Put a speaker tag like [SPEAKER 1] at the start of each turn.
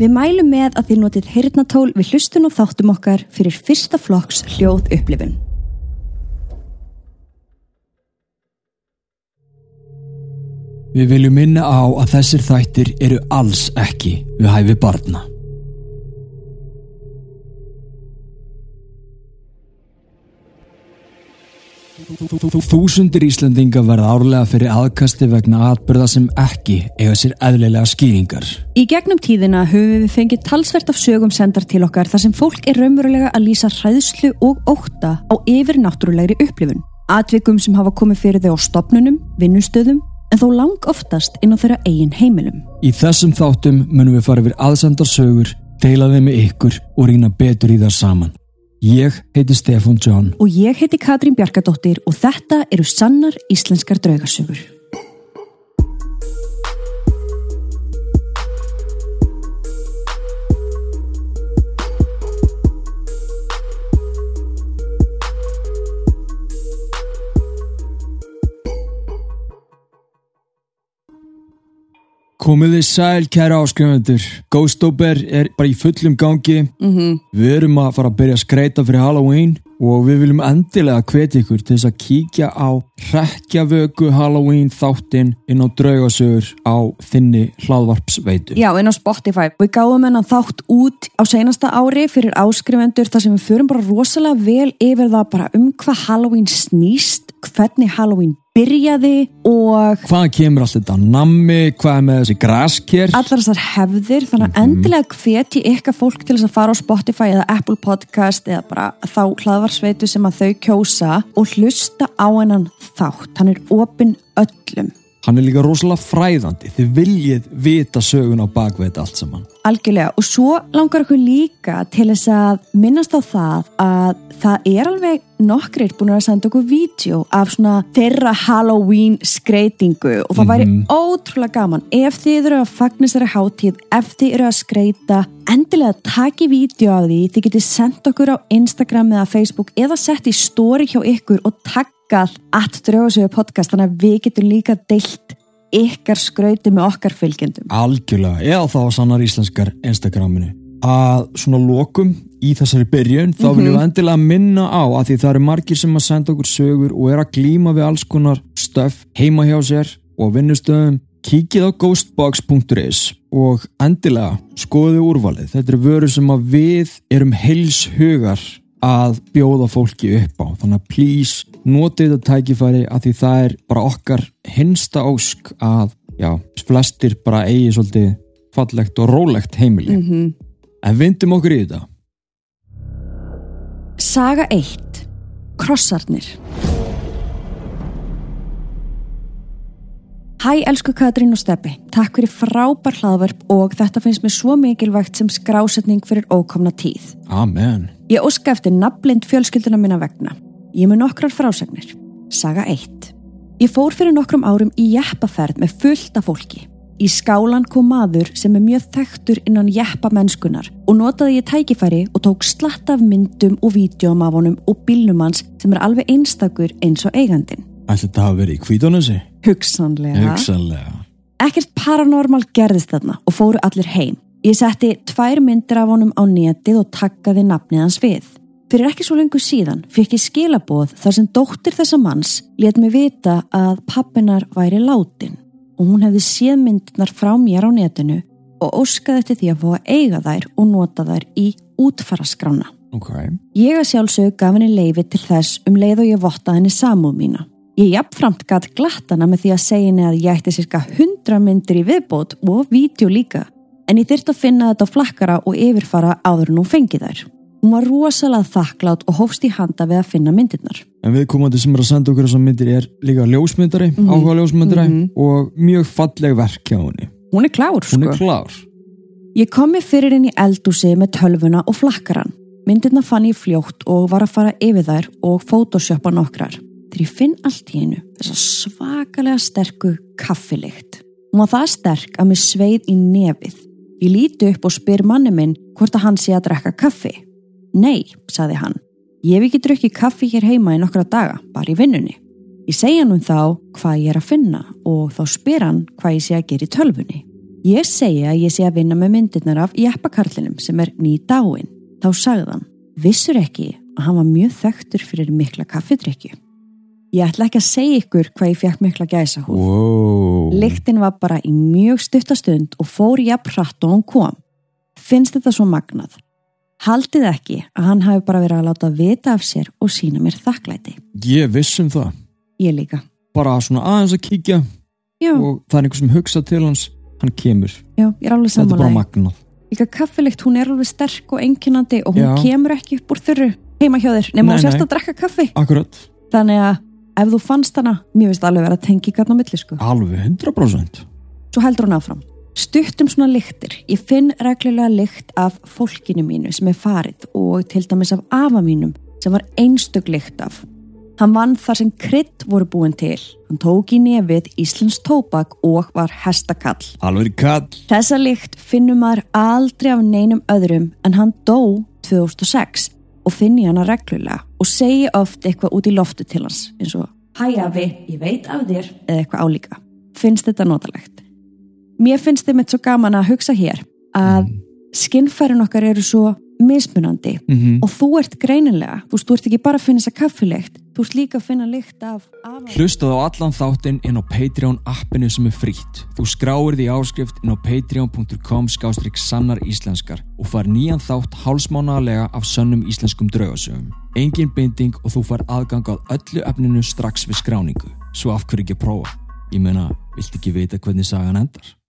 [SPEAKER 1] Við mælum með að þið notið heyrnatól við hlustun og þáttum okkar fyrir fyrsta flokks hljóð upplifun.
[SPEAKER 2] Við viljum minna á að þessir þættir eru alls ekki við hæfi barna. Þúsundir Íslandinga verða árlega fyrir aðkasti vegna atbyrða sem ekki eiga sér eðlilega skýringar.
[SPEAKER 1] Í gegnum tíðina höfum við fengið talsvert af sögum sendar til okkar þar sem fólk er raunverulega að lýsa hræðslu og óta á yfirnáttúrulegri upplifun. Atvikum sem hafa komið fyrir þau á stopnunum, vinnustöðum, en þó lang oftast inn á þeirra eigin heimilum.
[SPEAKER 2] Í þessum þáttum munum við fara yfir aðsendar sögur, deila þeim með ykkur og rýna betur í það saman. Ég heiti Stefan John
[SPEAKER 1] Og ég heiti Katrín Bjarkadóttir og þetta eru sannar íslenskar draugasögur.
[SPEAKER 2] Komið þið sæl kæra áskrifundur Ghostober er bara í fullum gangi
[SPEAKER 1] Mm -hmm.
[SPEAKER 2] Við erum að fara að byrja að skreita fyrir Halloween og við viljum endilega hvetja ykkur til þess að kíkja á hrekkjavöku Halloween þáttinn inn á draugasögur á þinni hlaðvarpsveitu
[SPEAKER 1] Já, inn á Spotify. Við gáum hennan þátt út á seinasta ári fyrir áskrifendur þar sem við förum bara rosalega vel yfir það bara um hvað Halloween snýst, hvernig Halloween byrjaði og
[SPEAKER 2] Hvað kemur allt þetta nammi, hvað er með þessi grasker?
[SPEAKER 1] allar þessar hefðir þannig að endilega hvetji ykkar fólk til þess að fara á Spotify eða Apple Podcast eða bara þá hlaðvarsveitu sem að þau kjósa og hlusta á hennan þátt. Hann er opinn öllum
[SPEAKER 2] Hann er líka rosalega fræðandi. Þið viljið vita sögun á bakveit allt saman.
[SPEAKER 1] Algjörlega. Og svo langar okkur líka til þess að minnast á það að það er alveg nokkrir búin að senda okkur vídeo af svona þeirra Halloween skreitingu. Og það væri ótrúlega gaman ef þið eru að fagnast þeirra hátíð ef þið eru að skreita endilega taki vídeo af því. Þið getið sendt okkur á Instagram eða Facebook eða sett í story hjá ykkur og taggað at draugasögu podcast þannig að við getum líka deilt ykkar skrauti með okkar fylgjendum.
[SPEAKER 2] Algjörlega, eða þá sannar íslenskar Instagraminu. Að svona lokum í þessari byrjun þá viljum við endilega minna á að því það eru margir sem að senda okkur sögur og er að glíma við alls konar stöf heima hjá sér og vinnustöðum kíkið á ghostbox.is og endilega skoðu úrvalið. Þetta eru vörur sem að við erum heils hugar að bjóða fólki upp á. Þannig að please notið þetta tækifæri að því það er bara okkar hinsta ósk að já, flestir bara eigi svolítið fallegt og rólegt heimili
[SPEAKER 1] -hmm.
[SPEAKER 2] en vindum okkur í þetta
[SPEAKER 1] Saga 1 Krossarnir Hæ, elsku Katrín og Steppi. Takk fyrir frábær hlaðverp og þetta finnst mér svo mikilvægt sem skrásetning fyrir ókomna tíð.
[SPEAKER 2] Amen
[SPEAKER 1] Ég óska eftir nafnblind fjölskylduna minna vegna. Ég með nokkrar frásagnir. Saga 1 Ég fór fyrir nokkrum árum í jeppaferð með fullt af fólki. Í skálan kom maður sem er mjög þekktur innan jeppamennskunar og notaði ég tækifæri og tók slatt af myndum og vídjum af honum og bílnum hans sem er alveg einstakur eins og eigandin.
[SPEAKER 2] Ætli þetta hafa verið í kvítónusi?
[SPEAKER 1] Hugsanlega.
[SPEAKER 2] Hugsanlega
[SPEAKER 1] Ekkert paranormal gerðist þarna og fóru allir heim. Ég setti tvær myndir af honum á netið og takkaði nafnið hans við. Fyrir ekki svo lengur síðan fekk ég skilaboð þar sem dóttir þessa manns let mig vita að pappinar væri látin og hún hefði séð myndirnar frá mér á netinu og óskaði eftir því að fá að eiga þær og nota þær í útfaraskrána.
[SPEAKER 2] Ok
[SPEAKER 1] Ég að sjálfsög gaf henni leifi til þess um leið og ég votta henni samúð mína. Ég jafnframt gatt glattana með því að segja henni að ég ætti cirka 100 myndir í viðbót og vídeo líka. En ég þyrst að finna þetta á flakkara og yfirfara áður en hún fengi þær. Hún var rosalega þakklátt og hófst í handa við að finna myndirnar.
[SPEAKER 2] En viðkomandi sem er að senda okkur þessar myndir er líka ljósmyndari,
[SPEAKER 1] Mhm.
[SPEAKER 2] áhuga ljósmyndari
[SPEAKER 1] Mhm.
[SPEAKER 2] og mjög falleg verk hjá henni.
[SPEAKER 1] Hún er klár,
[SPEAKER 2] Hún
[SPEAKER 1] sko.
[SPEAKER 2] er klár.
[SPEAKER 1] Ég kom mig fyrir í eldúsi með tölvuna og flakkaran. Myndirna fann ég fljótt og var að fara yfir þær og photoshoppa nokkrar. Þegar ég finn allt í einu þessa svakalega sterku kaffilikt. Hún var það sterk að mér sveið í nefið. Ég líti upp og spyr manni minn hvort að hann sé að drekka kaffi. Nei, saði hann. Ég hef ekki drukkið kaffi hér heima í nokkra daga, bara í vinnunni. Ég segja hann um þá hvað ég er að finna og þá spyr hann hvað ég sé að gera í tölvunni. Ég segi að ég sé að vinna með myndirnar af jeppakarlinum sem er ný dáin. Þá sagði hann, vissur ekki að hann var mjög þekktur fyrir mikla kaffidrykju. Ég ætla ekki að segja ykkur hvað ég fekk mikla gæsa húð.
[SPEAKER 2] wow.
[SPEAKER 1] Lyktin var bara í mjög stuttastund og fór jafn hratt og hún kom. Finnst þetta svo magnað? Haldið ekki að hann hafi bara verið að láta vita af sér og sína mér þakklæti.
[SPEAKER 2] ég vissum það
[SPEAKER 1] Ég líka.
[SPEAKER 2] bara svona aðeins að kíkja
[SPEAKER 1] Já,
[SPEAKER 2] og það er einhver sem hugsa til hans hann kemur,
[SPEAKER 1] já, ég er alveg
[SPEAKER 2] þetta er bara
[SPEAKER 1] samanlega.
[SPEAKER 2] magnað
[SPEAKER 1] Líka kaffilikt, hún er alveg sterk og enginandi og hún
[SPEAKER 2] Já.
[SPEAKER 1] kemur ekki upp úr þurru heima hjá þér nema þú sérst að drekka kaffi.
[SPEAKER 2] akkurat,
[SPEAKER 1] Þannig að ef þú fannst hana, mér finnst alveg vera að tengi gætna á milli sko.
[SPEAKER 2] alveg 100%
[SPEAKER 1] Svo heldur hún áfram. Stuttum svona lyktir. Ég finn reglulega lykt af fólkinu mínu sem er farið og til dæmis af afa mínum sem var einstök lykt af. Hann vann þar sem krydd voru búin til. Hann tók í nefið Íslands tóbak og var hestakall.
[SPEAKER 2] alveg kall
[SPEAKER 1] Þessa lykt finnum maður aldrei af neinum öðrum en hann dó 2006 og finn ég hana reglulega og segi oft eitthvað út í loftu til hans eins og Hæ afi, ég veit af þér eða eitthvað álíka. Finnst þetta notalegt? Mér finnst þið mitt svo gaman að hugsa hér að skinnfærin okkar eru svo mismunandi
[SPEAKER 2] mm
[SPEAKER 1] og þú ert greinilega, þú þú ert ekki bara að finna þessa kaffilegt, þú ert líka að finna lykt af afa.
[SPEAKER 2] Hlustaðu á allan þáttinn inn á Patreon appinu sem er frítt. Þú skráir því áskrift inn á patreon.com skástrík sannar íslenskar og far nýjan þátt hálsmánaðarlega af sönnum íslenskum draugasögum. Engin binding og þú far aðgang á öllu efninu strax við skráningu. Svo af hverju ekki að prófa? Ég meina, vilt ekki vita hvernig sagan endar?